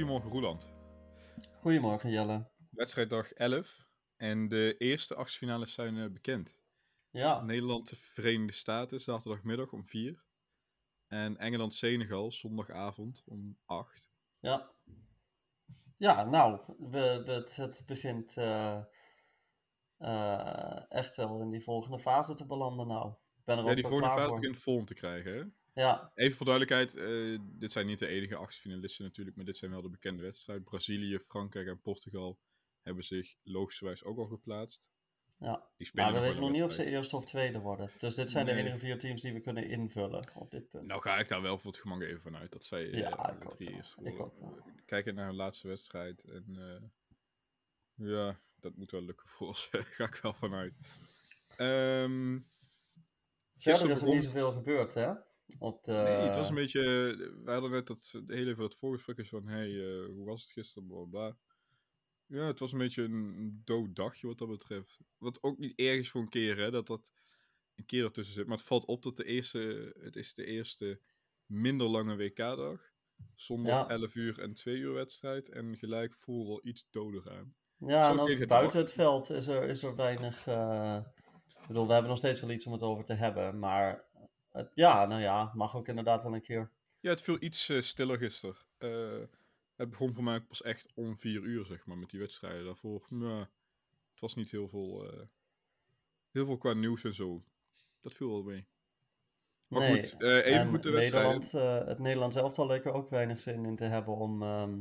goedemorgen Roeland. Goedemorgen Jelle. Wedstrijddag 11 en de eerste achtfinales zijn uh, bekend. Ja. Nederland, Verenigde Staten, zaterdagmiddag om 4. En Engeland-Senegal, zondagavond om 8. Ja. Ja, nou, we, we het, het, begint uh, uh, echt wel in die volgende fase te belanden nou. Ik ben er ja, ook die volgende fase begint vorm te krijgen, hè? Ja, Even voor duidelijkheid, eh, dit zijn niet de enige achtfinalisten natuurlijk, maar dit zijn wel de bekende wedstrijden. Brazilië, Frankrijk en Portugal hebben zich logischerwijs ook al geplaatst. ja. Maar we weten nog niet of ze eerste of tweede worden. Dus dit zijn Nee. de enige vier teams die we kunnen invullen op dit punt. Nou ga ik daar wel voor het gemak even vanuit dat zij eh, Ja, de ook drie worden. ook wel. Kijken naar hun laatste wedstrijd en eh, ja, dat moet wel lukken voor ons. ga ik wel vanuit. Ehm Verder is er begon- niet zoveel gebeurd, hè? Op de... Nee, het was een beetje. We hadden net dat hele veel het voorgesprek is van: hey, eh, hoe was het gisteren? Bla, bla. Ja, het was een beetje een dood dagje wat dat betreft. Wat ook niet erg is voor een keer, hè, dat dat een keer ertussen zit. Maar het valt op dat de eerste, het is de eerste minder lange WK-dag. Zonder Ja. 11 uur en 2 uur wedstrijd. En gelijk voelde wel iets doder aan. Ja, en ook buiten te het veld is er, is er weinig... eh, Ik bedoel, we hebben nog steeds wel iets om het over te hebben. Maar het- ja, nou ja, mag ook inderdaad wel een keer. Ja, het viel iets eh, stiller gisteren. Eh, het begon voor mij pas echt om 4 uur, zeg maar, met die wedstrijden. Daarvoor, nou, het was niet heel veel, eh, heel veel qua nieuws en zo. Dat viel wel mee. Maar Nee, goed, even en goed de. Nederland, het Nederlands elftal leek er ook weinig zin in te hebben om, ehm,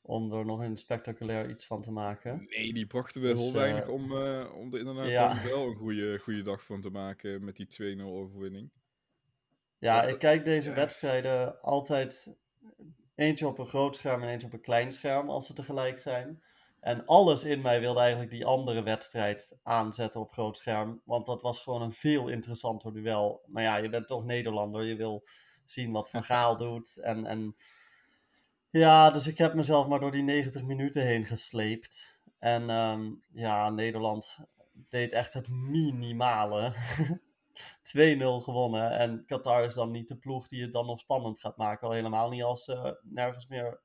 om er nog een spectaculair iets van te maken. Nee, die brachten we Dus, heel weinig om, om er inderdaad ja. wel een goede, goede dag van te maken met die 2-0 overwinning. Ja, ik kijk deze wedstrijden altijd eentje op een groot scherm en eentje op een klein scherm als ze tegelijk zijn. En alles in mij wilde eigenlijk die andere wedstrijd aanzetten op groot scherm. Want dat was gewoon een veel interessanter duel. Maar ja, je bent toch Nederlander. Je wil zien wat Van Gaal doet. En, en ja, dus ik heb mezelf maar door die 90 minuten heen gesleept. En ehm, ja, Nederland deed echt het minimale. 2-0 gewonnen. En Qatar is dan niet de ploeg die het dan nog spannend gaat maken. Al helemaal niet als ze nergens meer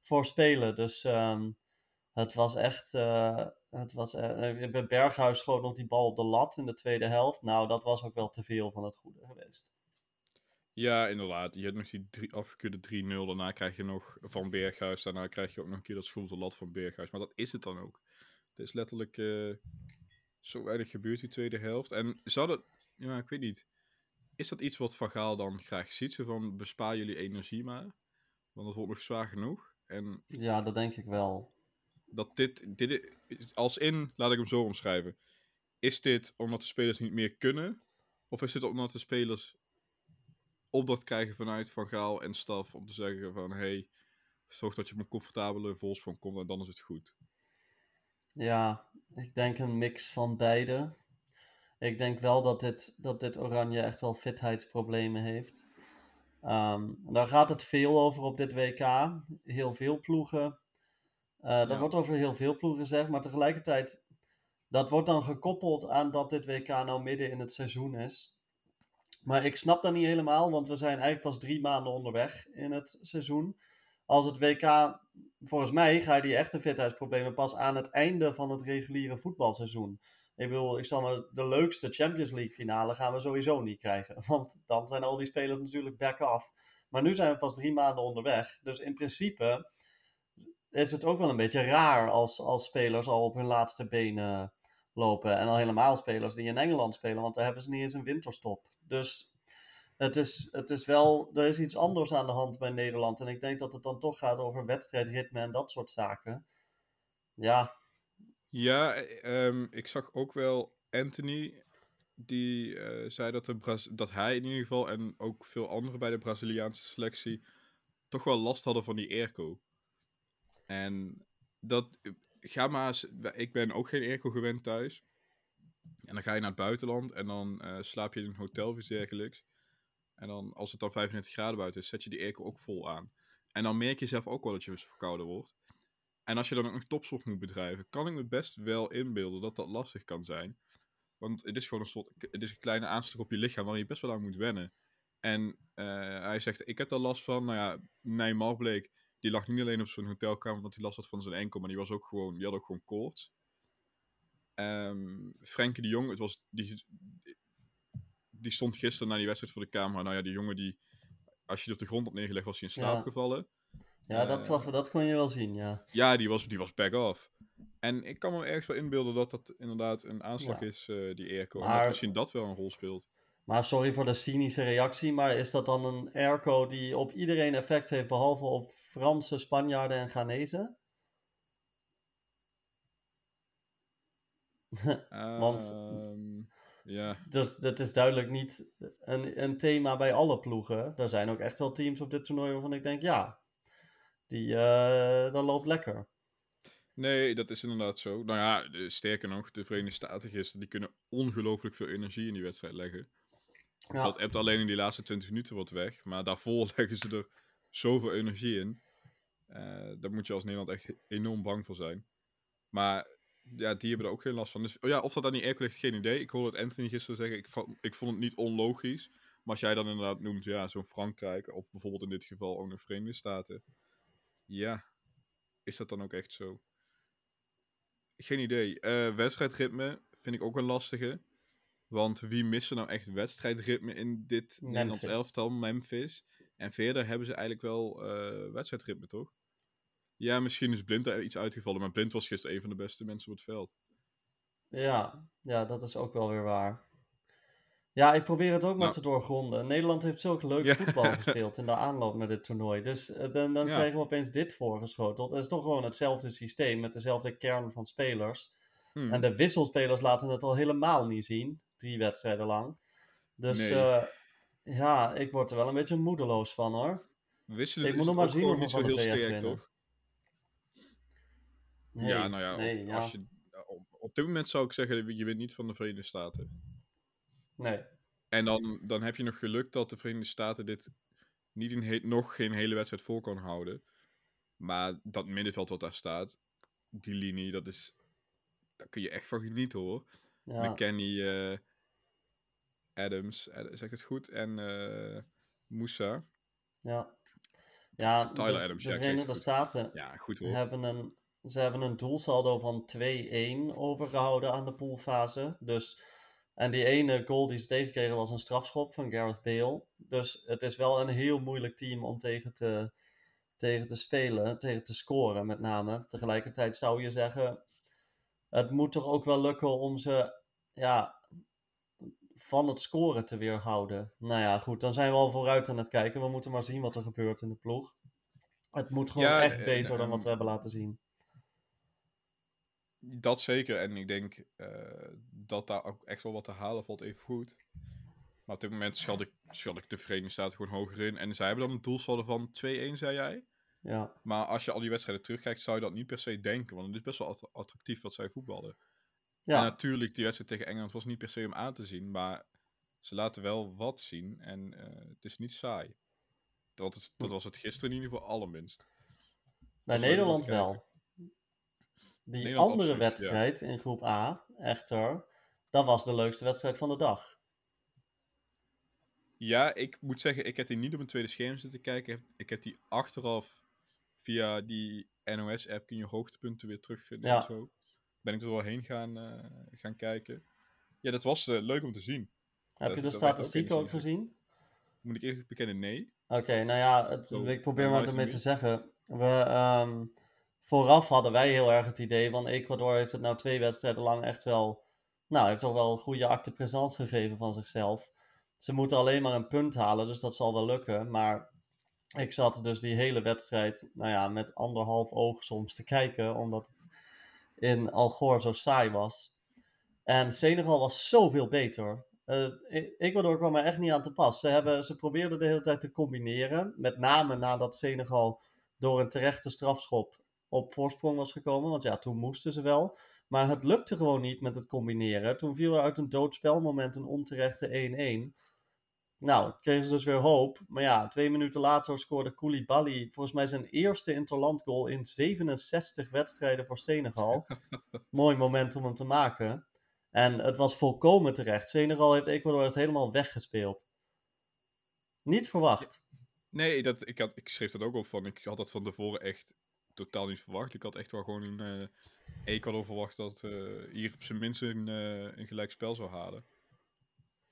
voor spelen. Dus ehm, het was echt. eh, het was, bij Berghuis schoot nog die bal op de lat in de tweede helft. Nou, dat was ook wel te veel van het goede geweest. Ja, inderdaad. Je hebt nog die drie, afgekeurde 3-0. Daarna krijg je nog van Berghuis. Daarna krijg je ook nog een keer dat schuld de lat van Berghuis. Maar dat is het dan ook. Het is letterlijk eh, zo weinig gebeurd die tweede helft. En zou dat... Ja, ik weet niet. Is dat iets wat Van Gaal dan graag ziet? Zo van, bespaar jullie energie maar. Want het wordt nog zwaar genoeg. En Ja, dat denk ik wel. dat dit, dit als in, laat ik hem zo omschrijven. Is dit omdat de spelers niet meer kunnen? Of is dit omdat de spelers opdracht krijgen vanuit Van Gaal en staf om te zeggen van, hey, zorg dat je op een comfortabele voorsprong komt en dan is het goed. Ja, ik denk een mix van beide. Ik denk wel dat dit, dat dit Oranje echt wel fitheidsproblemen heeft. Ehm, daar gaat het veel over op dit WK. Heel veel ploegen. Eh er Ja. wordt over heel veel ploegen gezegd, maar tegelijkertijd, dat wordt dan gekoppeld aan dat dit WK nou midden in het seizoen is. Maar ik snap dat niet helemaal, want we zijn eigenlijk pas drie maanden onderweg in het seizoen. Als het WK, volgens mij, ga je die echte fitheidsproblemen pas aan het einde van het reguliere voetbalseizoen. Ik bedoel, ik zal maar de leukste Champions League finale gaan we sowieso niet krijgen. Want dan zijn al die spelers natuurlijk back off. Maar nu zijn we pas drie maanden onderweg. Dus in principe is het ook wel een beetje raar als, als spelers al op hun laatste benen lopen. En al helemaal spelers die in Engeland spelen, want daar hebben ze niet eens een winterstop. Dus het is, het is wel, er is iets anders aan de hand bij Nederland. En ik denk dat het dan toch gaat over wedstrijdritme en dat soort zaken. Ja, Ja, eh, ehm, ik zag ook wel Anthony, die eh, zei dat, de dat hij in ieder geval en ook veel anderen bij de Braziliaanse selectie toch wel last hadden van die airco. En dat, ga maar ik ben ook geen airco gewend thuis. En dan ga je naar het buitenland en dan eh, slaap je in een hotel of iets dergelijks. En dan, als het dan 35 graden buiten is, zet je die airco ook vol aan. En dan merk je zelf ook wel dat je verkouden wordt. En als je dan ook nog topsport moet bedrijven, kan ik me best wel inbeelden dat dat lastig kan zijn. Want het is gewoon een soort, het is een kleine aanslag op je lichaam waar je best wel aan moet wennen. En eh, hij zegt, ik heb daar last van, nou ja, bleek, die lag niet alleen op zijn hotelkamer omdat hij last had van zijn enkel, maar die, was ook gewoon, die had ook gewoon koorts. Um, Frenkie de Jong, het was, die, die stond gisteren na die wedstrijd voor de camera. Nou ja, die jongen die, als je die op de grond had neergelegd, was hij in slaap gevallen. Ja, dat, zag, dat kon je wel zien, ja. Ja, die was, die was back off. En ik kan me ergens wel inbeelden dat dat inderdaad een aanslag is, uh, die airco. Maar... En dat misschien dat wel een rol speelt. Maar sorry voor de cynische reactie, maar is dat dan een airco die op iedereen effect heeft, behalve op Franse, Spanjaarden en Ghanese? Want ehm, ja. dus dat is duidelijk niet een, een thema bij alle ploegen. Er zijn ook echt wel teams op dit toernooi waarvan ik denk, ja, die, uh, dat loopt lekker. Nee, dat is inderdaad zo. Nou ja, sterker nog, de Verenigde Staten gisteren, die kunnen ongelooflijk veel energie in die wedstrijd leggen. Ja. Dat hebt alleen in die laatste 20 minuten wat weg. Maar daarvoor leggen ze er zoveel energie in. Uh, daar moet je als Nederland echt enorm bang voor zijn. Maar ja, die hebben er ook geen last van. Dus oh ja, of dat aan die airco ligt, geen idee. Ik hoorde het Anthony gisteren zeggen. Ik vond, ik vond het niet onlogisch. Maar als jij dan inderdaad noemt, ja, zo'n Frankrijk. Of bijvoorbeeld in dit geval ook nog Verenigde Staten. Ja, is dat dan ook echt zo? Geen idee. Uh, wedstrijdritme vind ik ook een lastige. Want wie mist er nou echt wedstrijdritme in dit Nederlands elftal? Memphis. En verder hebben ze eigenlijk wel uh, wedstrijdritme, toch? Ja, misschien is Blind er iets uitgevallen, maar Blind was gisteren een van de beste mensen op het veld. Ja, ja dat is ook wel weer waar. Ja, ik probeer het ook maar nou. te doorgronden. Nederland heeft zulke leuk voetbal gespeeld in de aanloop naar dit toernooi. Dus uh, dan, dan krijgen we opeens dit voorgeschoteld. Het is toch gewoon hetzelfde systeem met dezelfde kern van spelers. Hmm. En de wisselspelers laten het al helemaal niet zien drie wedstrijden lang. Dus uh, ja, ik word er wel een beetje moedeloos van hoor. Wisselen ik moet nog maar zien hoeveel van de VS winnen. Toch? Nee, ja, nou ja, nee, op, ja. Als je, op, op, dit moment zou ik zeggen, je wint niet van de Verenigde Staten. Nee. En dan, dan heb je nog geluk dat de Verenigde Staten dit niet in nog geen hele wedstrijd vol kan houden. Maar dat middenveld wat daar staat, die linie, dat is... Daar kun je echt van genieten hoor. Ja. McKenny, uh, Adams, zeg ik het goed? En uh, Moussa. Ja. Ja, Tyler de, Adams, de ja, Verenigde Staten ja, goed, hoor. hebben een, ze hebben een doelsaldo van 2-1 overgehouden aan de poolfase. Dus, en die ene goal die ze tegenkregen was een strafschop van Gareth Bale. Dus het is wel een heel moeilijk team om tegen te, tegen te spelen, tegen te scoren met name. Tegelijkertijd zou je zeggen, het moet toch ook wel lukken om ze ja, van het scoren te weerhouden. Nou ja, goed, dan zijn we al vooruit aan het kijken. We moeten maar zien wat er gebeurt in de ploeg. Het moet gewoon echt eh, beter dan wat we hebben laten zien. Dat zeker. En ik denk uh, dat daar ook echt wel wat te halen valt, even goed. Maar op dit moment schat ik, schat ik de Verenigde Staten gewoon hoger in. En zij hebben dan een doelsaldo van 2-1, zei jij? Ja. Maar als je al die wedstrijden terugkijkt, zou je dat niet per se denken. Want het is best wel attractief wat zij voetballen. Ja. En natuurlijk, die wedstrijd tegen Engeland was niet per se om aan te zien. Maar ze laten wel wat zien. En uh, het is niet saai. Dat, is, dat was het gisteren in ieder geval allerminst. Bij Nederland wel. Die andere wedstrijd in groep A, echter, dat was de leukste wedstrijd van de dag. Ja, ik moet zeggen, ik heb die niet op een tweede scherm zitten kijken. Ik heb die achteraf via die NOS-app kun je hoogtepunten weer terugvinden ja. en zo. Ben ik er wel heen gaan, uh, gaan kijken. Ja, dat was uh, leuk om te zien. Heb je de statistieken ook, gezien? Moet ik even bekennen, nee. Oké, nou ja, het, ik probeer maar ermee te zeggen. We, um, vooraf hadden wij heel erg het idee van Ecuador heeft het nou twee wedstrijden lang echt wel, nou, heeft toch wel een goede acte présence gegeven van zichzelf. Ze moeten alleen maar een punt halen, dus dat zal wel lukken. Maar ik zat dus die hele wedstrijd, nou ja, met anderhalf oog soms te kijken, omdat het in Algor zo saai was. En Senegal was zoveel beter. Uh, Ecuador kwam er echt niet aan te pas. Ze, hebben, ze probeerden de hele tijd te combineren. Met name nadat Senegal door een terechte strafschop op voorsprong was gekomen. Want ja, toen moesten ze wel. Maar het lukte gewoon niet met het combineren. Toen viel er uit een doodspelmoment een onterechte 1-1. Nou, kregen ze dus weer hoop. Maar ja, twee minuten later scoorde Koulibaly volgens mij zijn eerste interlandgoal in 67 wedstrijden voor Senegal. Mooi moment om hem te maken. En het was volkomen terecht. Senegal heeft Ecuador het helemaal weggespeeld. Niet verwacht. Nee, dat, ik, had, ik schreef dat ook op van. Ik had dat van tevoren echt totaal niet verwacht. Ik had echt wel gewoon een uh, Ecuador verwacht dat uh, hier op zijn minst een, uh, een gelijk spel zou halen.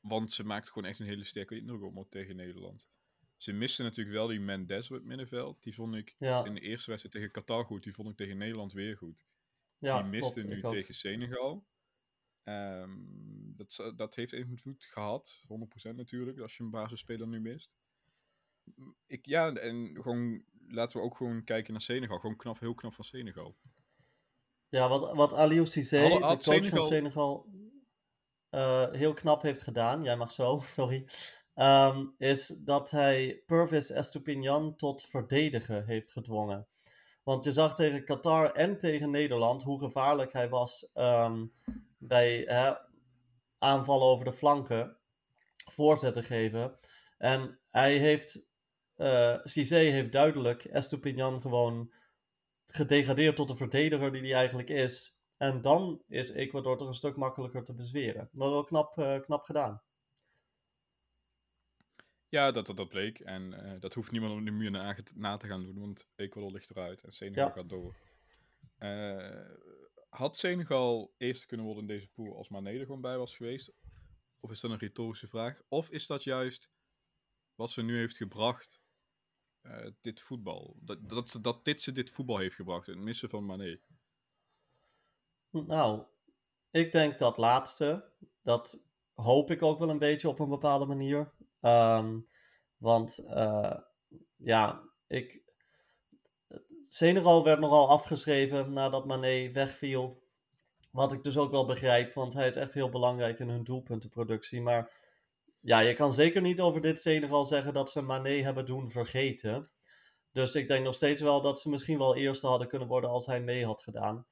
Want ze maakte gewoon echt een hele sterke indruk op tegen Nederland. Ze misten natuurlijk wel die Mendes op het middenveld. Die vond ik ja. in de eerste wedstrijd tegen Qatar goed. Die vond ik tegen Nederland weer goed. Ja, die miste klopt, nu tegen Senegal. Ehm, dat, dat heeft invloed gehad. 100% natuurlijk, als je een basisspeler nu mist. Ik, ja, en gewoon laten we ook gewoon kijken naar Senegal. Gewoon knap, heel knap van Senegal. Ja, wat, wat Aliou Cissé, de coach Senegal- van Senegal, eh, heel knap heeft gedaan, jij mag zo, sorry, ehm, is dat hij Purvis Estupinian tot verdedigen heeft gedwongen. Want je zag tegen Qatar en tegen Nederland hoe gevaarlijk hij was ehm, bij hè, aanvallen over de flanken, voorzetten geven. En hij heeft, Cissé heeft duidelijk Estupinian gewoon gedegradeerd tot de verdediger die hij eigenlijk is. En dan is Ecuador toch een stuk makkelijker te bezweren. Dat is wel knap, eh, knap gedaan. Ja, dat, dat, dat bleek. En eh, dat hoeft niemand om de muur na, na te gaan doen, want Ecuador ligt eruit en Senegal Ja. gaat door. Had Senegal eerst kunnen worden in deze pool als Mane er gewoon bij was geweest? Of is dat een retorische vraag? Of is dat juist wat ze nu heeft gebracht, eh, dit voetbal? Dat, dat, dat dit ze dit voetbal heeft gebracht, het missen van Mane. Nou, ik denk dat laatste. Dat hoop ik ook wel een beetje op een bepaalde manier. Ehm, want eh, ja, ik. Senegal werd nogal afgeschreven nadat Mané wegviel. Wat ik dus ook wel begrijp, want hij is echt heel belangrijk in hun doelpuntenproductie. Maar ja, je kan zeker niet over dit Senegal zeggen dat ze Mané hebben doen vergeten. Dus ik denk nog steeds wel dat ze misschien wel eerste hadden kunnen worden als hij mee had gedaan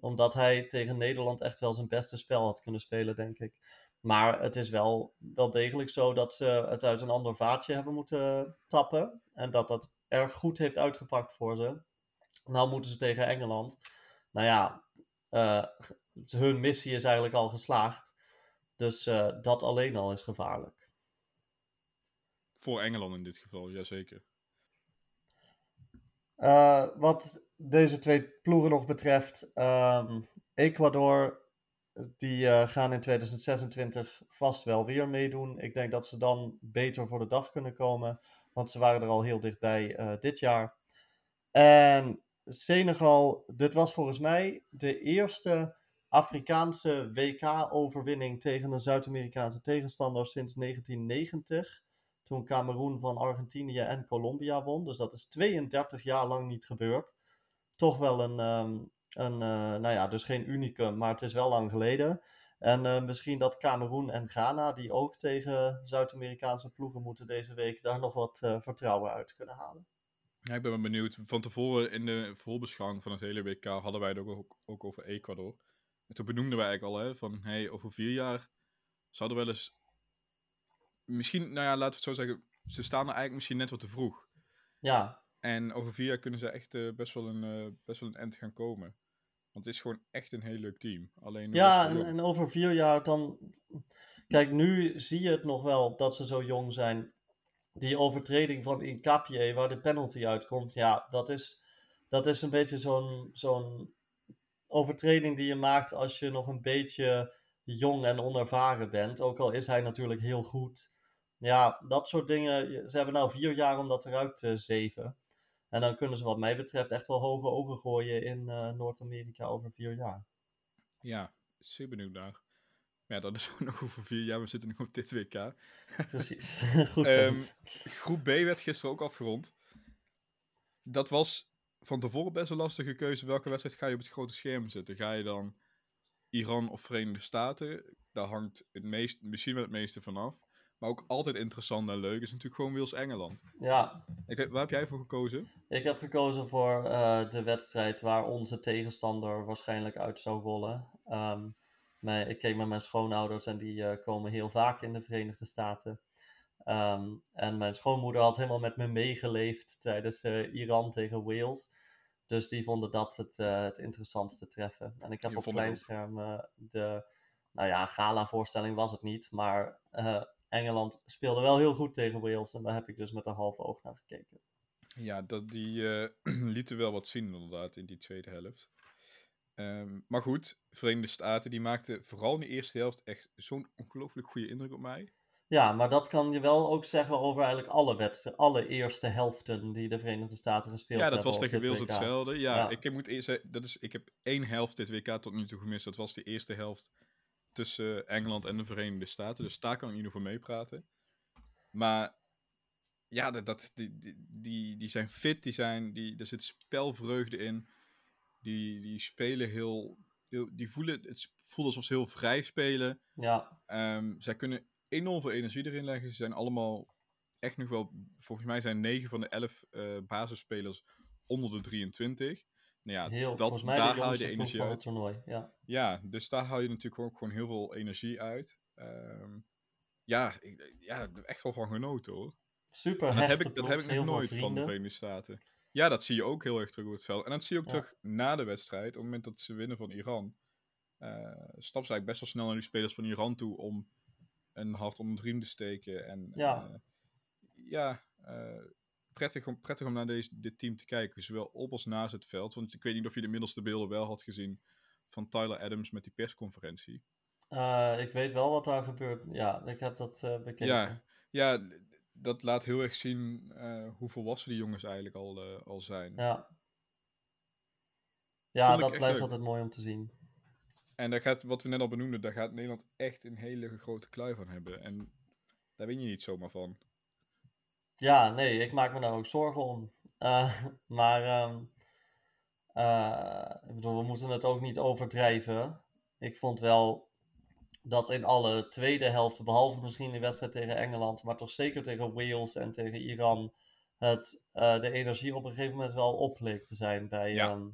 omdat hij tegen Nederland echt wel zijn beste spel had kunnen spelen, denk ik. Maar het is wel, wel degelijk zo dat ze het uit een ander vaatje hebben moeten tappen. En dat dat erg goed heeft uitgepakt voor ze. Nou moeten ze tegen Engeland. Nou ja, eh, hun missie is eigenlijk al geslaagd. Dus eh, dat alleen al is gevaarlijk. Voor Engeland in dit geval, jazeker. Eh, wat deze twee ploegen nog betreft, ehm, Ecuador, die eh, gaan in 2026 vast wel weer meedoen. Ik denk dat ze dan beter voor de dag kunnen komen, want ze waren er al heel dichtbij dit jaar. En Senegal, dit was volgens mij de eerste Afrikaanse WK-overwinning tegen een Zuid-Amerikaanse tegenstander sinds 1990 toen Cameroen van Argentinië en Colombia won. Dus dat is 32 jaar lang niet gebeurd. Toch wel een, ehm, een eh, nou ja, dus geen unicum, maar het is wel lang geleden. En eh, misschien dat Cameroen en Ghana, die ook tegen Zuid-Amerikaanse ploegen moeten deze week, daar nog wat eh, vertrouwen uit kunnen halen. Ja, ik ben benieuwd. Van tevoren in de voorbeschouwing van het hele WK hadden wij het ook, ook over Ecuador. En toen benoemden wij eigenlijk al, hè, van hey, over vier jaar zouden wel eens... Misschien, nou ja, laten we het zo zeggen, ze staan er eigenlijk misschien net wat te vroeg. Ja, En over vier jaar kunnen ze echt eh, best, wel een, eh, best wel een end gaan komen. Want het is gewoon echt een heel leuk team. Alleen ja en over vier jaar dan... Kijk, nu zie je het nog wel dat ze zo jong zijn. Die overtreding van Incapie, waar de penalty uitkomt, ja, dat is, dat is een beetje zo'n zo'n overtreding die je maakt als je nog een beetje jong en onervaren bent. Ook al is hij natuurlijk heel goed. Ja, dat soort dingen. Ze hebben nou vier jaar om dat eruit te zeven. En dan kunnen ze wat mij betreft echt wel hoge ogen gooien in eh, Noord-Amerika over vier jaar. Ja, zeer benieuwd naar. Maar ja, dat is ook nog over vier jaar. We zitten nu op dit WK. Precies. Goed Ehm. Groep B werd gisteren ook afgerond. Dat was van tevoren best een lastige keuze. Welke wedstrijd ga je op het grote scherm zetten? Ga je dan Iran of Verenigde Staten? Daar hangt het meest, misschien wel het meeste vanaf. Maar ook altijd interessant en leuk is natuurlijk gewoon Wales-Engeland. Ja, Ik Waar heb jij voor gekozen? ik heb gekozen voor eh, de wedstrijd waar onze tegenstander waarschijnlijk uit zou rollen. Ehm, ik keek met mijn schoonouders en die eh, komen heel vaak in de Verenigde Staten. Ehm, en mijn schoonmoeder had helemaal met me meegeleefd tijdens eh, Iran tegen Wales. Dus die vonden dat het, eh, het interessantste treffen. En ik heb Ja, op kleinscherm eh, de, nou ja, gala-voorstelling was het niet, maar Engeland speelde wel heel goed tegen Wales. En daar heb ik dus met een half oog naar gekeken. Ja, dat, die lieten wel wat zien inderdaad in die tweede helft. Ehm, maar goed, Verenigde Staten die maakten vooral in de eerste helft echt zo'n ongelooflijk goede indruk op mij. Ja, maar dat kan je wel ook zeggen over eigenlijk alle wedstrijden, alle eerste helften die de Verenigde Staten gespeeld Ja, hebben. dat was tegen Wales hetzelfde. Ja, Ja. Ik, moet eerst, zeggen, dat is, ik heb één helft dit WK tot nu toe gemist. Dat was de eerste helft tussen Engeland en de Verenigde Staten. Dus daar kan ik in ieder geval mee praten. Maar ja, dat, dat, die, die, die, zijn fit, die zijn, die, er zit spelvreugde in. Die, die spelen heel, heel die voelen, het voelt alsof ze heel vrij spelen. Ja, Ehm, zij kunnen enorm veel energie erin leggen. Ze zijn allemaal echt nog wel. Volgens mij zijn 9 van de 11 eh basisspelers onder de 23. Nou ja, heel, dat, daar haal je de energie uit. het toernooi. Ja. Ja, dus daar haal je natuurlijk ook gewoon heel veel energie uit. Ehm, ja, ik, ja, echt wel van genoten hoor. Super dat heb ik, dat heb ik nog nooit van de. Verenigde Staten. Ja, dat zie je ook heel erg terug op het veld. En dat zie je ook Ja. terug na de wedstrijd. Op het moment dat ze winnen van Iran. stappen ze eigenlijk best wel snel naar die spelers van Iran toe om een hart onder de riem te steken. En Ja. eh, ja, eh, prettig, om, prettig om naar deze, dit team te kijken. Zowel op als naast het veld. Want ik weet niet of je de middelste beelden wel had gezien van Tyler Adams met die persconferentie. Eh, ik weet wel wat daar gebeurt. Ja, ik heb dat eh, bekeken. Ja, ja, dat laat heel erg zien hoe volwassen die jongens eigenlijk al, al zijn. Ja, ja Vond dat blijft leuk. altijd mooi om te zien. En daar gaat, wat we net al benoemden, daar gaat Nederland echt een hele grote klui van hebben. En daar win je niet zomaar van. Ja, nee, ik maak me daar ook zorgen om. Eh, maar ehm, eh, ik bedoel, we moeten het ook niet overdrijven. Ik vond wel dat in alle tweede helften, behalve misschien de wedstrijd tegen Engeland, maar toch zeker tegen Wales en tegen Iran, het, eh, de energie op een gegeven moment wel op leek te zijn bij, Ja. ehm,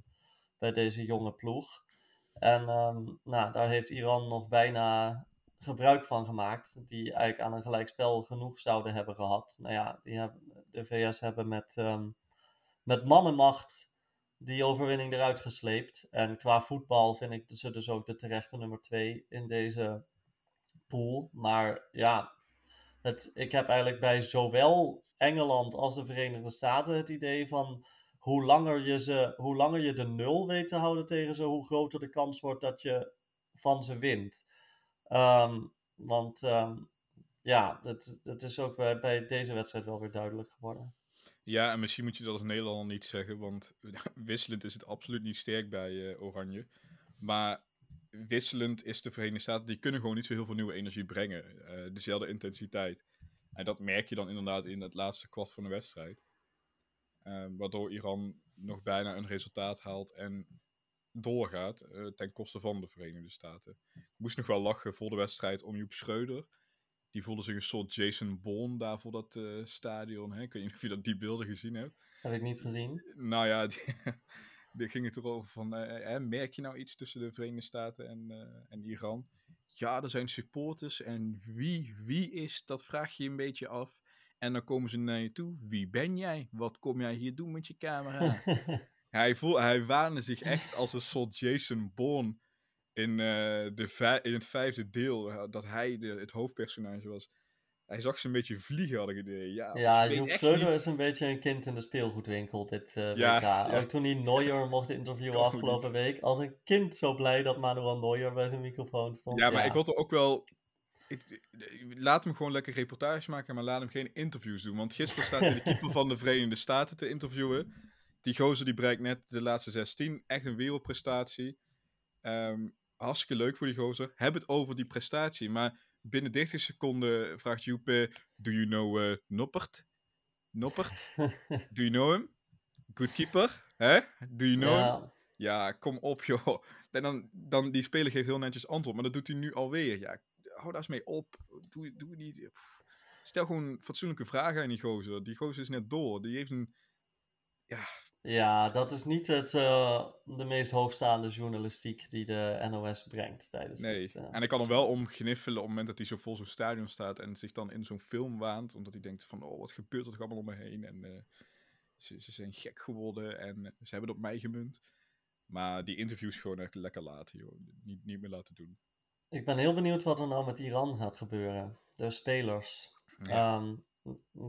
bij deze jonge ploeg. En ehm, nou, daar heeft Iran nog bijna gebruik van gemaakt, die eigenlijk aan een gelijkspel genoeg zouden hebben gehad. Nou ja, die hebben, de VS hebben met, ehm, met mannenmacht die overwinning eruit gesleept. En qua voetbal vind ik ze dus ook de terechte nummer twee in deze pool. Maar ja, het, ik heb eigenlijk bij zowel Engeland als de Verenigde Staten het idee van hoe langer je, ze, hoe langer je de nul weet te houden tegen ze, hoe groter de kans wordt dat je van ze wint. Ehm, want ehm, ja, dat, dat is ook bij, deze wedstrijd wel weer duidelijk geworden. Ja, en misschien moet je dat als Nederlander niet zeggen, want wisselend is het absoluut niet sterk bij eh, Oranje. Maar wisselend is de Verenigde Staten, die kunnen gewoon niet zo heel veel nieuwe energie brengen. eh, dezelfde intensiteit. En dat merk je dan inderdaad in het laatste kwart van de wedstrijd. Eh, waardoor Iran nog bijna een resultaat haalt en doorgaat eh, ten koste van de Verenigde Staten. Ik moest nog wel lachen voor de wedstrijd om Joep Schreuder. Die voelde zich een soort Jason Bourne daar voor dat eh, stadion. Hè? Ik weet niet of je dat, die beelden gezien hebt. Heb ik niet gezien. Nou ja, die, die ging het erover van, eh, merk je nou iets tussen de Verenigde Staten en, en Iran? Ja, er zijn supporters en wie, wie is, dat vraag je een beetje af. En dan komen ze naar je toe. Wie ben jij? Wat kom jij hier doen met je camera? hij, voel, hij waande zich echt als een soort Jason Bourne in, eh, de in het vijfde deel. eh, Dat hij de, het hoofdpersonage was. Hij zag ze een beetje vliegen, had ik het idee. Ja, Ja, Joep Schreuder niet- is een beetje een kind in de speelgoedwinkel dit eh, Ja, WK. ja. Ook toen hij Neuer mocht interviewen afgelopen week. Als een kind zo blij dat Manuel Neuer bij zijn microfoon stond. Ja, maar ik wilde ook wel. Ik, laat hem gewoon lekker reportage maken, maar laat hem geen interviews doen. Want gisteren staat hij de keeper van de Verenigde Staten te interviewen. Die gozer die bereikt net de laatste 16. Echt een wereldprestatie. Ehm, hartstikke leuk voor die gozer. Heb het over die prestatie. Maar binnen 30 seconden vraagt Joep: Do you know eh, Noppert? Noppert? Do you know him? Good keeper? Hè? Do you know him? ja, Ja, kom op, joh. En dan, dan die speler geeft heel netjes antwoord, maar dat doet hij nu alweer. Ja, hou daar eens mee op. Doe, doe niet. pff. Stel gewoon fatsoenlijke vragen aan die gozer. Die gozer is net door. Die heeft een. ja, dat is niet het, eh, de meest hoogstaande journalistiek die de NOS brengt tijdens Nee. het... eh, En ik kan er wel om gniffelen op het moment dat hij zo vol zo'n stadion staat en zich dan in zo'n film waant. Omdat hij denkt van, oh, wat gebeurt er toch allemaal om me heen? En eh, ze, ze zijn gek geworden en ze hebben het op mij gemunt. Maar die interviews gewoon echt lekker laten, joh. Niet, niet meer laten doen. Ik ben heel benieuwd wat er nou met Iran gaat gebeuren. De spelers. Ja. Ehm,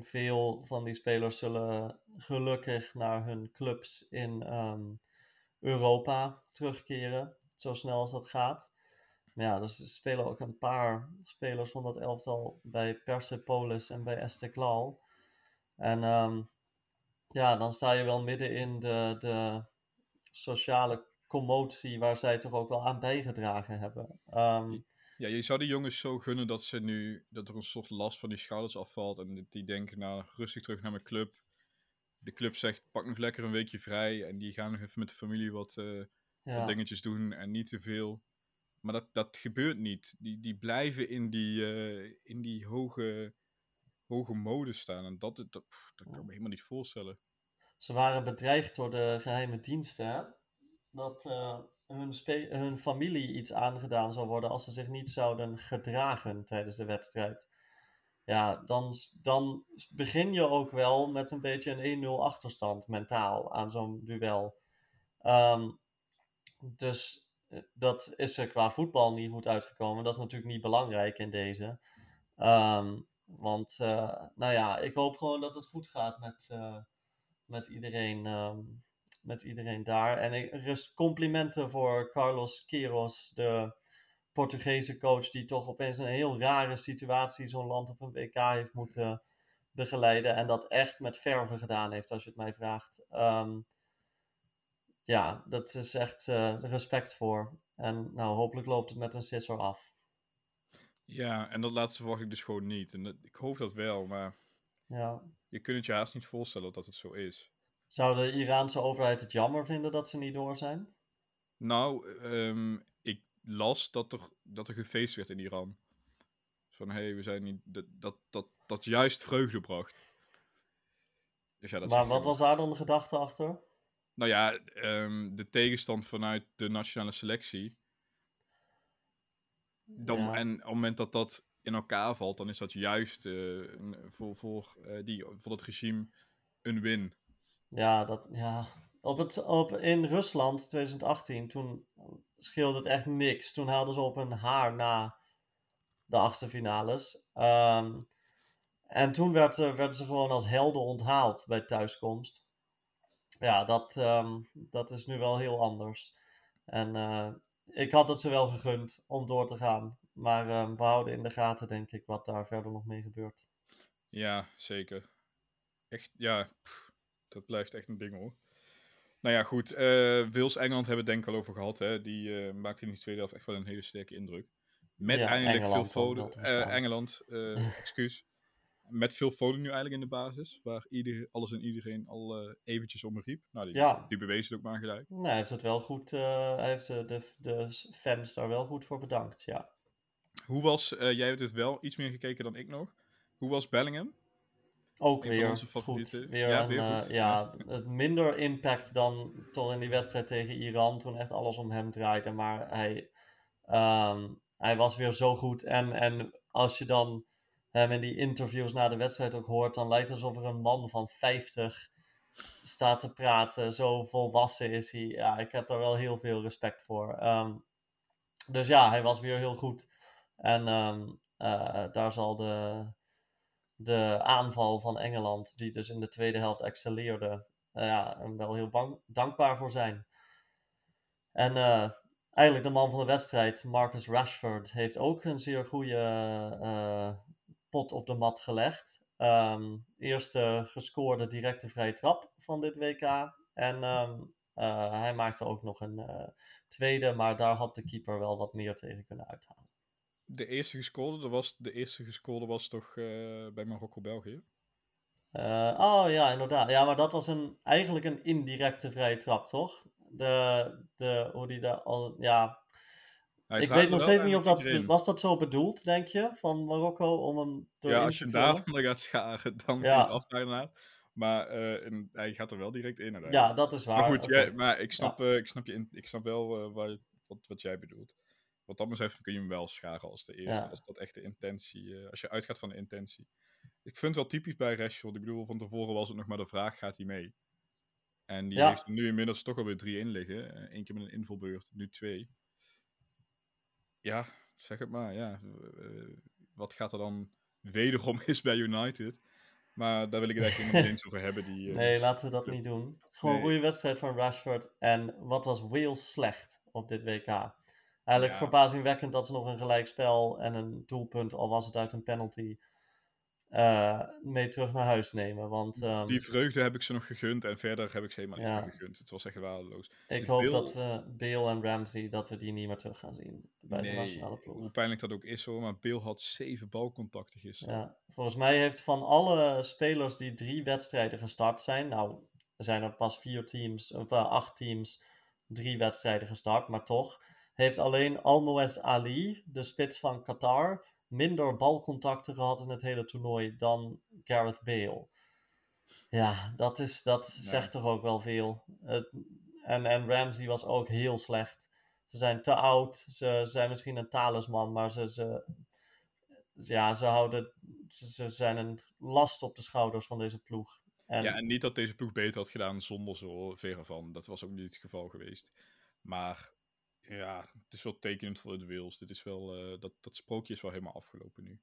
veel van die spelers zullen gelukkig naar hun clubs in ehm, Europa terugkeren. Zo snel als dat gaat. Maar ja, dus er spelen ook een paar spelers van dat elftal bij Persepolis en bij Esteghlal. En ehm, ja, dan sta je wel midden in de, de sociale commotie waar zij toch ook wel aan bijgedragen hebben. Ehm, Ja, je zou die jongens zo gunnen dat ze nu, dat er een soort last van die schouders afvalt en die denken, nou, rustig terug naar mijn club. De club zegt, pak nog lekker een weekje vrij en die gaan nog even met de familie wat, eh, wat dingetjes doen en niet te veel. Maar dat, dat gebeurt niet. Die, die blijven in die, eh, in die hoge, hoge mode staan en dat, dat, pff, dat kan ik me helemaal niet voorstellen. Ze waren bedreigd door de geheime diensten? Dat eh, hun, hun familie iets aangedaan zou worden als ze zich niet zouden gedragen tijdens de wedstrijd. Ja, dan, dan begin je ook wel met een beetje een 1-0 achterstand mentaal aan zo'n duel. Ehm, dus eh, dat is er qua voetbal niet goed uitgekomen. Dat is natuurlijk niet belangrijk in deze. Ehm, want, eh, nou ja, ik hoop gewoon dat het goed gaat met, met, iedereen, ehm, met iedereen daar. En ik, complimenten voor Carlos Queiroz, de Portugese coach, die toch opeens een heel rare situatie zo'n land op een WK heeft moeten begeleiden. En dat echt met verve gedaan heeft, als je het mij vraagt. Ehm, ja, dat is echt eh, respect voor. En nou, hopelijk loopt het met een sisser af. Ja, en dat laatste verwacht ik dus gewoon niet. En dat- ik hoop dat wel, maar Ja. je kunt het je haast niet voorstellen dat het zo is. Zou de Iraanse overheid het jammer vinden dat ze niet door zijn? Nou, ehm, ik las dat er, dat er gefeest werd in Iran. Van, hé, hey, we zijn niet... Dat, dat, dat, dat juist vreugde bracht. Dus ja, dat maar wat was daar dan de gedachte achter? Nou ja, ehm, de tegenstand vanuit de nationale selectie. Dan, Ja. En op het moment dat dat in elkaar valt, dan is dat juist eh, voor, voor, eh, die, voor het regime een win. Ja, dat, ja. Op het, op, in Rusland 2018, toen scheelde het echt niks. Toen haalden ze op een haar na de achtste finales. Ehm, en toen werd, eh, werden ze gewoon als helden onthaald bij thuiskomst. Ja, dat, ehm, dat is nu wel heel anders. En eh, ik had het ze wel gegund om door te gaan. Maar ehm, we houden in de gaten, denk ik, wat daar verder nog mee gebeurt. Ja, zeker. Echt, ja, dat blijft echt een ding hoor. Nou ja, goed. eh Wales-Engeland hebben we het denk ik al over gehad. Hè? Die eh maakte in die tweede helft echt wel een hele sterke indruk. Met Ja, eindelijk Engeland veel Foden. verstaan. Engeland, eh, excuus. Met veel Foden nu eigenlijk in de basis. Waar ieder, alles en iedereen al eventjes om riep. Nou, die, Ja. die bewezen het ook maar gelijk. Nou, hij heeft het wel goed, hij heeft de, de, de fans daar wel goed voor bedankt, ja. Hoe was, jij hebt het wel iets meer gekeken dan ik nog. Hoe was Bellingham? Ook weer onze goed. Weer Ja, een, weer eh, goed. ja, het minder impact dan toch in die wedstrijd tegen Iran, toen echt alles om hem draaide. Maar hij, ehm, hij was weer zo goed. En, en als je dan hem in die interviews na de wedstrijd ook hoort, dan lijkt het alsof er een man van 50 staat te praten. Zo volwassen is hij. Ja, ik heb daar wel heel veel respect voor. Ehm, dus ja, hij was weer heel goed. En ehm, eh, daar zal de, de aanval van Engeland, die dus in de tweede helft excelleerde, eh, ja, hem wel heel dankbaar voor zijn. En eh, eigenlijk de man van de wedstrijd, Marcus Rashford, heeft ook een zeer goede eh, pot op de mat gelegd. Ehm, eerste gescoorde directe vrije trap van dit WK. En ehm, eh, hij maakte ook nog een tweede, maar daar had de keeper wel wat meer tegen kunnen uithalen. De eerste gescoorde, dat was, de eerste gescoorde was toch eh, bij Marokko-België? Eh, oh ja, inderdaad. Ja, maar dat was een, eigenlijk een indirecte vrije trap, toch? De, de, hoe die daar al, ja. Hij ik weet nog steeds niet of eigenlijk dat, iedereen. was dat zo bedoeld, denk je, van Marokko, om hem erin Ja, als te je daar gaat scharen, dan Ja. afdraaien inderdaad. Maar en hij gaat er wel direct in uiteindelijk. Ja, dat is waar. maar goed, jij, maar ik snap, ik snap, je in- ik snap wel waar je- wat, wat jij bedoelt. Wat dat betreft kun je hem wel scharen als de eerste. Ja. Als dat echt de intentie, eh, als je uitgaat van de intentie. Ik vind het wel typisch bij Rashford. Ik bedoel, van tevoren was het nog maar de vraag, gaat hij mee? En die Ja. heeft er nu inmiddels toch alweer drie in liggen. Eén keer met een invulbeurt, nu twee. Ja, zeg het maar. Ja. Uh, wat gaat er dan wederom is bij United? Maar daar wil ik het eigenlijk niet eens over hebben. Die, uh, nee, laten we dat niet doen. Gewoon een goede wedstrijd van Rashford. En wat was Wales slecht op dit WK? Eigenlijk ja. verbazingwekkend dat ze nog een gelijkspel en een doelpunt, al was het uit een penalty, uh, mee terug naar huis nemen. Want, um, die vreugde heb ik ze nog gegund en verder heb ik ze helemaal niet ja. gegund. Het was echt waardeloos. Ik dus hoop dat we Bale en Ramsey, dat we die niet meer terug gaan zien bij nee, de nationale ploeg. Hoe pijnlijk dat ook is hoor, maar Bale had zeven balcontacten gisteren. Ja, volgens mij heeft van alle spelers die drie wedstrijden gestart zijn, nou er zijn er pas vier teams, of uh, acht teams, drie wedstrijden gestart, maar toch heeft alleen Almoez Ali, de spits van Qatar, minder balcontacten gehad in het hele toernooi dan Gareth Bale. Ja, dat, is, dat zegt toch ook wel veel. Het, en, en Ramsey was ook heel slecht. Ze zijn te oud, ze zijn misschien een talisman, maar ze, ze, ja, ze, houden, ze, ze zijn een last op de schouders van deze ploeg. En... Ja, en niet dat deze ploeg beter had gedaan zonder zo ver van. Dat was ook niet het geval geweest. Maar ja, het is wel tekenend voor het Wales. Dit is wel, uh, dat, dat sprookje is wel helemaal afgelopen nu.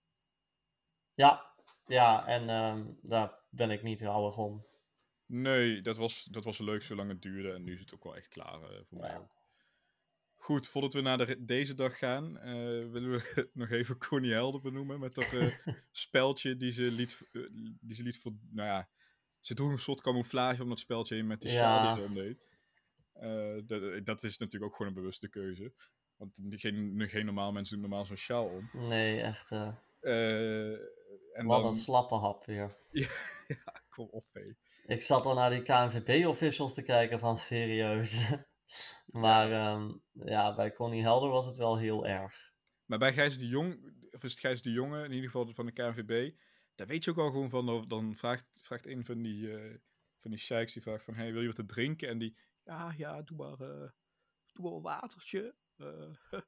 Ja, ja en um, daar ben ik niet rouwig om. Nee, dat was, dat was leuk zolang het duurde. En nu is het ook wel echt klaar uh, voor mij. Goed, voordat we naar de, deze dag gaan, uh, willen we nog even Connie Helder benoemen. Met dat speltje die ze liet, die ze liet voor. Nou ja, ze droeg een soort camouflage om dat speltje heen met die sjaal die ze omdeed. Uh, dat, dat, is natuurlijk ook gewoon een bewuste keuze. Want geen, geen normaal mensen doen normaal zo'n sjaal om. Nee, echt. Uh, en Wat dan... een slappe hap weer. ja, kom op, hé. Ik zat al naar die KNVB-officials te kijken van serieus. maar um, ja, bij Connie Helder was het wel heel erg. Maar bij Gijs de Jong, of is het Gijs de Jonge, in ieder geval van de KNVB, daar weet je ook al gewoon van, dan vraagt, vraagt een van die, uh, van die sheiks, die vraagt van, hey, wil je wat te drinken? En die, ja, ja, doe maar, uh, doe maar een watertje. Uh,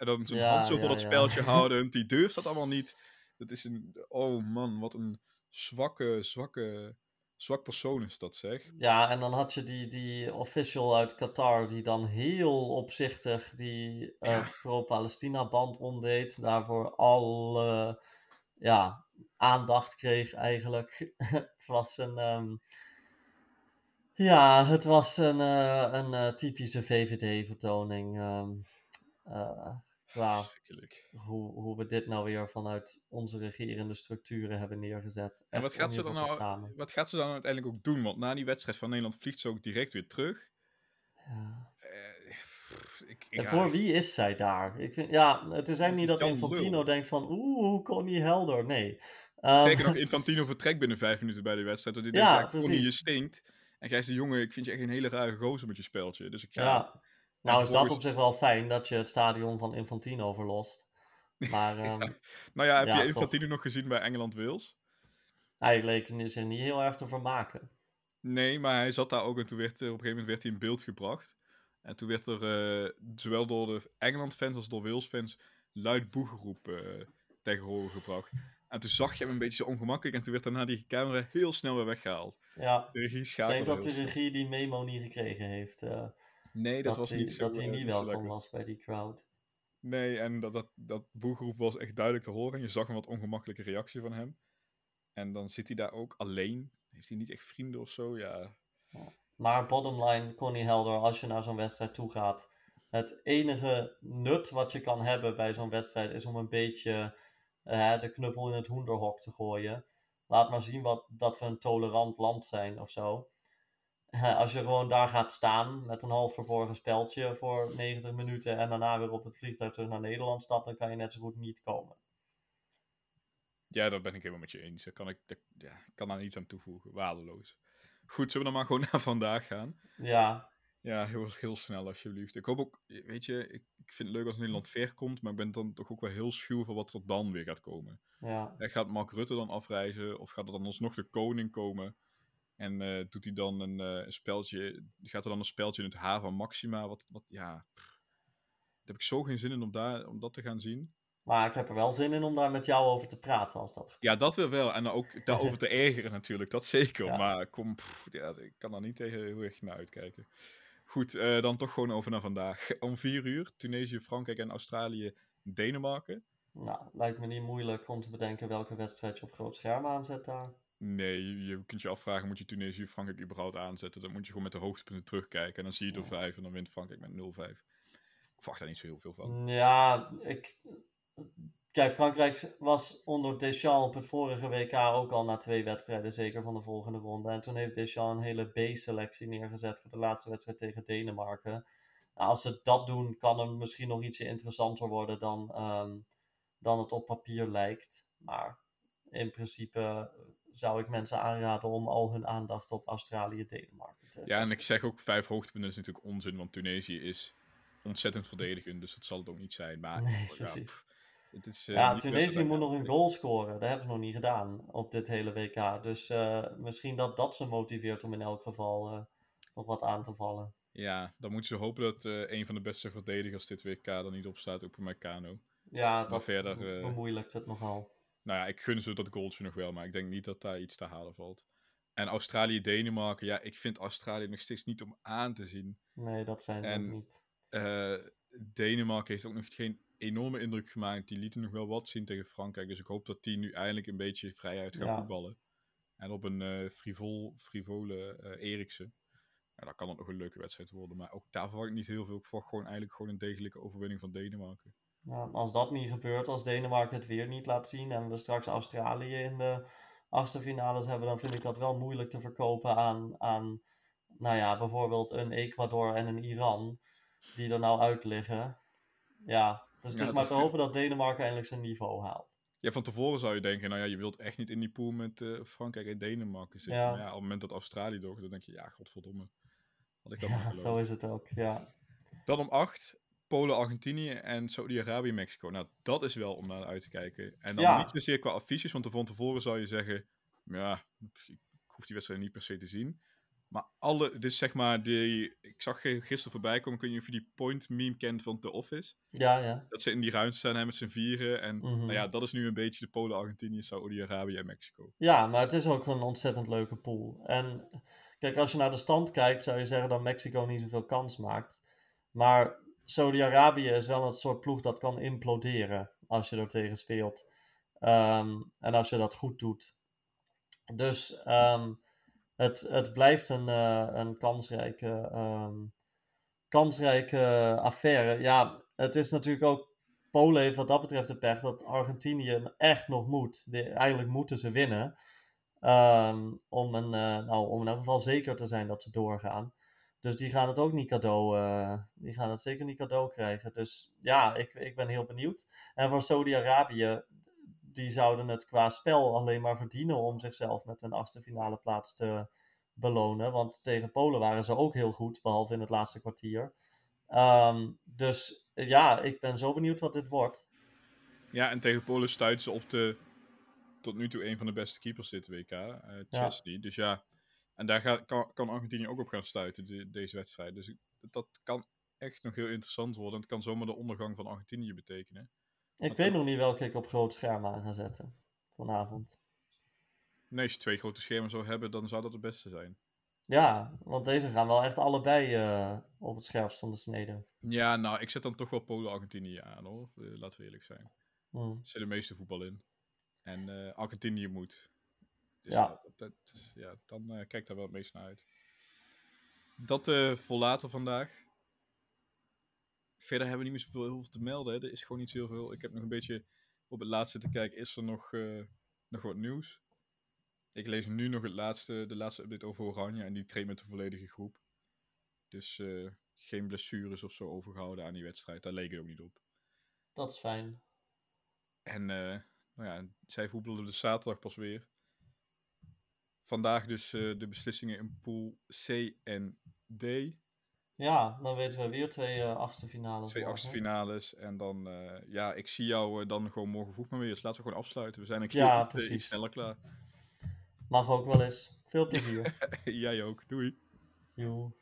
en dan zijn ja, hand zo voor dat speltje houden. Die durft dat allemaal niet. Dat is een, oh man, wat een zwakke, zwakke, zwak persoon is dat zeg. Ja, en dan had je die, die official uit Qatar die dan heel opzichtig die uh, pro-Palestina band omdeed. Daarvoor alle ja, aandacht kreeg eigenlijk. het was een... Um, ja, het was een, uh, een uh, typische VVD-vertoning. Um, uh, hoe, hoe we dit nou weer vanuit onze regerende structuren hebben neergezet. En wat gaat, ze dan nou, wat gaat ze dan uiteindelijk ook doen? Want na die wedstrijd van Nederland vliegt ze ook direct weer terug. Ja. Ik, ik, en voor wie is zij daar? Ik vind, ja, het is eigenlijk niet dat Infantino denkt van, oeh, niet helder? Nee. Zeker um, nog Infantino vertrekt binnen vijf minuten bij de wedstrijd. Want die ja, denkt, ja, je stinkt. En Gijs de Jonge, ik vind je echt een hele rare gozer met je speltje. Dus ik ga... Ja, nou is dat op zich wel fijn dat je het stadion van Infantino verlost. Maar, um, Nou ja, heb je Infantino nog gezien bij Engeland-Wales? Hij leek zich niet heel erg te vermaken. Nee, maar hij zat daar ook en toen werd er, op een gegeven moment werd hij in beeld gebracht. En toen werd er uh, zowel door de Engeland-fans als door Wales-fans luid boegeroep uh, tegen horen gebracht. En toen zag je hem een beetje zo ongemakkelijk en toen werd daarna die camera heel snel weer weggehaald. Ja, de regie ik denk dat de regie die memo niet gekregen heeft. Uh, nee, dat, was niet zo. Dat hij niet welkom was bij die crowd. Nee, en dat, dat, dat boegeroep was echt duidelijk te horen. Je zag een wat ongemakkelijke reactie van hem. En dan zit hij daar ook alleen. Heeft hij niet echt vrienden of zo? Ja. Maar bottom line, Connie Helder, als je naar zo'n wedstrijd toe gaat. Het enige nut wat je kan hebben bij zo'n wedstrijd is om een beetje uh, de knuppel in het hoenderhok te gooien. Laat maar zien wat, dat we een tolerant land zijn of zo. Uh, als je gewoon daar gaat staan met een half verborgen speltje voor 90 minuten en daarna weer op het vliegtuig terug naar Nederland stapt, dan kan je net zo goed niet komen. Ja, dat ben ik helemaal met je eens. Daar kan ik, ja, kan daar niets aan toevoegen. Waardeloos. Goed, zullen we dan maar gewoon naar vandaag gaan? Ja. Ja, heel, heel snel alsjeblieft. Ik hoop ook, weet je, ik, ik vind het leuk als Nederland ver komt, maar ik ben dan toch ook wel heel schuw voor wat er dan weer gaat komen. Ja. gaat Mark Rutte dan afreizen, of gaat er dan alsnog de koning komen? En uh, doet hij dan een, uh, een, speltje, gaat er dan een speltje in het haar van Maxima? Wat, wat ja, pff, daar heb ik zo geen zin in om, daar, om dat te gaan zien. Maar ik heb er wel zin in om daar met jou over te praten als dat. Ja, dat wil wel. En ook daarover te ergeren natuurlijk, dat zeker. Ja. Maar kom, pff, ja, ik kan daar niet tegen heel erg naar uitkijken. Goed, uh, dan toch gewoon over naar vandaag. Om vier uur, Tunesië, Frankrijk en Australië Denemarken. Nou, lijkt me niet moeilijk om te bedenken welke wedstrijd je op groot scherm aanzet daar. Nee, je, kunt je afvragen, moet je Tunesië of Frankrijk überhaupt aanzetten? Dan moet je gewoon met de hoogtepunten terugkijken. En dan zie je er Ja. vijf en dan wint Frankrijk met 0-5. Ik verwacht daar niet zo heel veel van. Ja, ik... Kijk, Frankrijk was onder Deschamps op het vorige WK ook al na twee wedstrijden zeker van de volgende ronde. En toen heeft Deschamps een hele B-selectie neergezet voor de laatste wedstrijd tegen Denemarken. Nou, als ze dat doen, kan het misschien nog ietsje interessanter worden dan, ehm, dan het op papier lijkt. Maar in principe zou ik mensen aanraden om al hun aandacht op Australië-Denemarken te Ja, en ik zeg ook vijf hoogtepunten is natuurlijk onzin, want Tunesië is ontzettend verdedigend, dus dat zal het ook niet zijn. Maar Nee, precies. Het is, eh, Ja, Tunesië moet nog een goal scoren. Dat hebben ze nog niet gedaan op dit hele WK. Dus eh, misschien dat dat ze motiveert om in elk geval eh, nog wat aan te vallen. Ja, dan moeten ze hopen dat een van de beste verdedigers dit WK er niet op staat, ook Meccano. Ja, dat verder, be- bemoeilijkt het nogal. Nou ja, ik gun ze dat goaltje nog wel, maar ik denk niet dat daar iets te halen valt. En Australië-Denemarken, ja, ik vind Australië nog steeds niet om aan te zien. Nee, dat zijn ze en- ook niet. Denemarken heeft ook nog geen enorme indruk gemaakt. Die lieten nog wel wat zien tegen Frankrijk. Dus ik hoop dat die nu eindelijk een beetje vrijuit gaan Ja. voetballen. En op een eh frivol, frivole eh Eriksen. Ja, dan kan het nog een leuke wedstrijd worden. Maar ook daar verwacht ik niet heel veel. Ik verwacht gewoon eigenlijk gewoon een degelijke overwinning van Denemarken. Ja, als dat niet gebeurt, als Denemarken het weer niet laat zien en we straks Australië in de achtste finales hebben, dan vind ik dat wel moeilijk te verkopen aan, aan nou ja, bijvoorbeeld een Ecuador en een Iran, die er nou uit liggen. Ja, dus het Ja, is maar te hopen dat Denemarken eindelijk zijn niveau haalt. Ja, van tevoren zou je denken, nou ja, je wilt echt niet in die pool met eh, Frankrijk en Denemarken zitten. Ja. Maar ja, op het moment dat Australië door, dan denk je, ja, godverdomme. Had ik dat Ja, zo is het ook. Ja, Dan om 8, Polen, Argentinië en Saudi-Arabië, Mexico. Nou, dat is wel om naar uit te kijken. En dan Ja. niet zozeer qua affiches, want van tevoren zou je zeggen, ja, ik hoef die wedstrijd niet per se te zien. Maar alle, is zeg maar, die, ik zag gisteren voorbij komen, kun je of je die point meme kent van The Office? ja, ja. Dat ze in die ruimte staan hè, met z'n vieren. En nou ja, dat is nu een beetje de Polen, Argentinië, Saudi-Arabië en Mexico. Ja, maar het is ook een ontzettend leuke pool. En kijk, als je naar de stand kijkt, zou je zeggen dat Mexico niet zoveel kans maakt. Maar Saudi-Arabië is wel het soort ploeg dat kan imploderen als je er tegen speelt. Ehm, en als je dat goed doet. Dus ehm, het, het blijft een, eh, een kansrijke, ehm, kansrijke affaire. Ja, het is natuurlijk ook. Polen heeft wat dat betreft de pech dat Argentinië echt nog moet. Eigenlijk moeten ze winnen. ehm, om, een, eh, nou, om in elk geval zeker te zijn dat ze doorgaan. Dus die gaan het ook niet cadeau. eh, die gaan het zeker niet cadeau krijgen. Dus ja, ik, ik ben heel benieuwd. En voor Saudi-Arabië, die zouden het qua spel alleen maar verdienen om zichzelf met een achtste finale plaats te belonen. Want tegen Polen waren ze ook heel goed, behalve in het laatste kwartier. Ehm, dus ja, ik ben zo benieuwd wat dit wordt. Ja, en tegen Polen stuiten ze op de tot nu toe een van de beste keepers dit WK, eh Chesney. Dus ja, en daar gaat, kan, kan Argentinië ook op gaan stuiten, de- deze wedstrijd. Dus dat kan echt nog heel interessant worden. En het kan zomaar de ondergang van Argentinië betekenen. Ik weet nog niet welke ik op groot scherm aan ga zetten vanavond. Nee, als je twee grote schermen zou hebben, dan zou dat het beste zijn. Ja, want deze gaan wel echt allebei eh, op het scherpst van de snede. Ja, nou, ik zet dan toch wel Polen-Argentinië aan, hoor. Eh, laten we eerlijk zijn. Hm. Er zit de meeste voetbal in. En eh, Argentinië moet. Dus Ja. ja, dat, dat- ja dan kijk daar wel het meest naar uit. Dat voor later vandaag. Verder hebben we niet meer zoveel heel veel te melden. Hè. Er is gewoon niet zo heel veel. Ik heb nog een beetje op het laatste te kijken. Is er nog, eh, nog wat nieuws? Ik lees nu nog het laatste, de laatste update over Oranje. En die traint met de volledige groep. Dus eh, geen blessures of zo overgehouden aan die wedstrijd. Daar leek het ook niet op. Dat is fijn. En eh, nou ja, zij voetbalden de zaterdag pas weer. Vandaag dus de beslissingen in pool C en D. Ja, dan weten we weer twee eh, achtste finales. Twee achtste finales. En dan, eh, ja, ik zie jou eh, dan gewoon morgen vroeg maar weer. Dus laten we gewoon afsluiten. We zijn een keer Ja, iets, precies. iets sneller klaar. Mag ook wel eens. Veel plezier. Jij ook. Doei. Joe.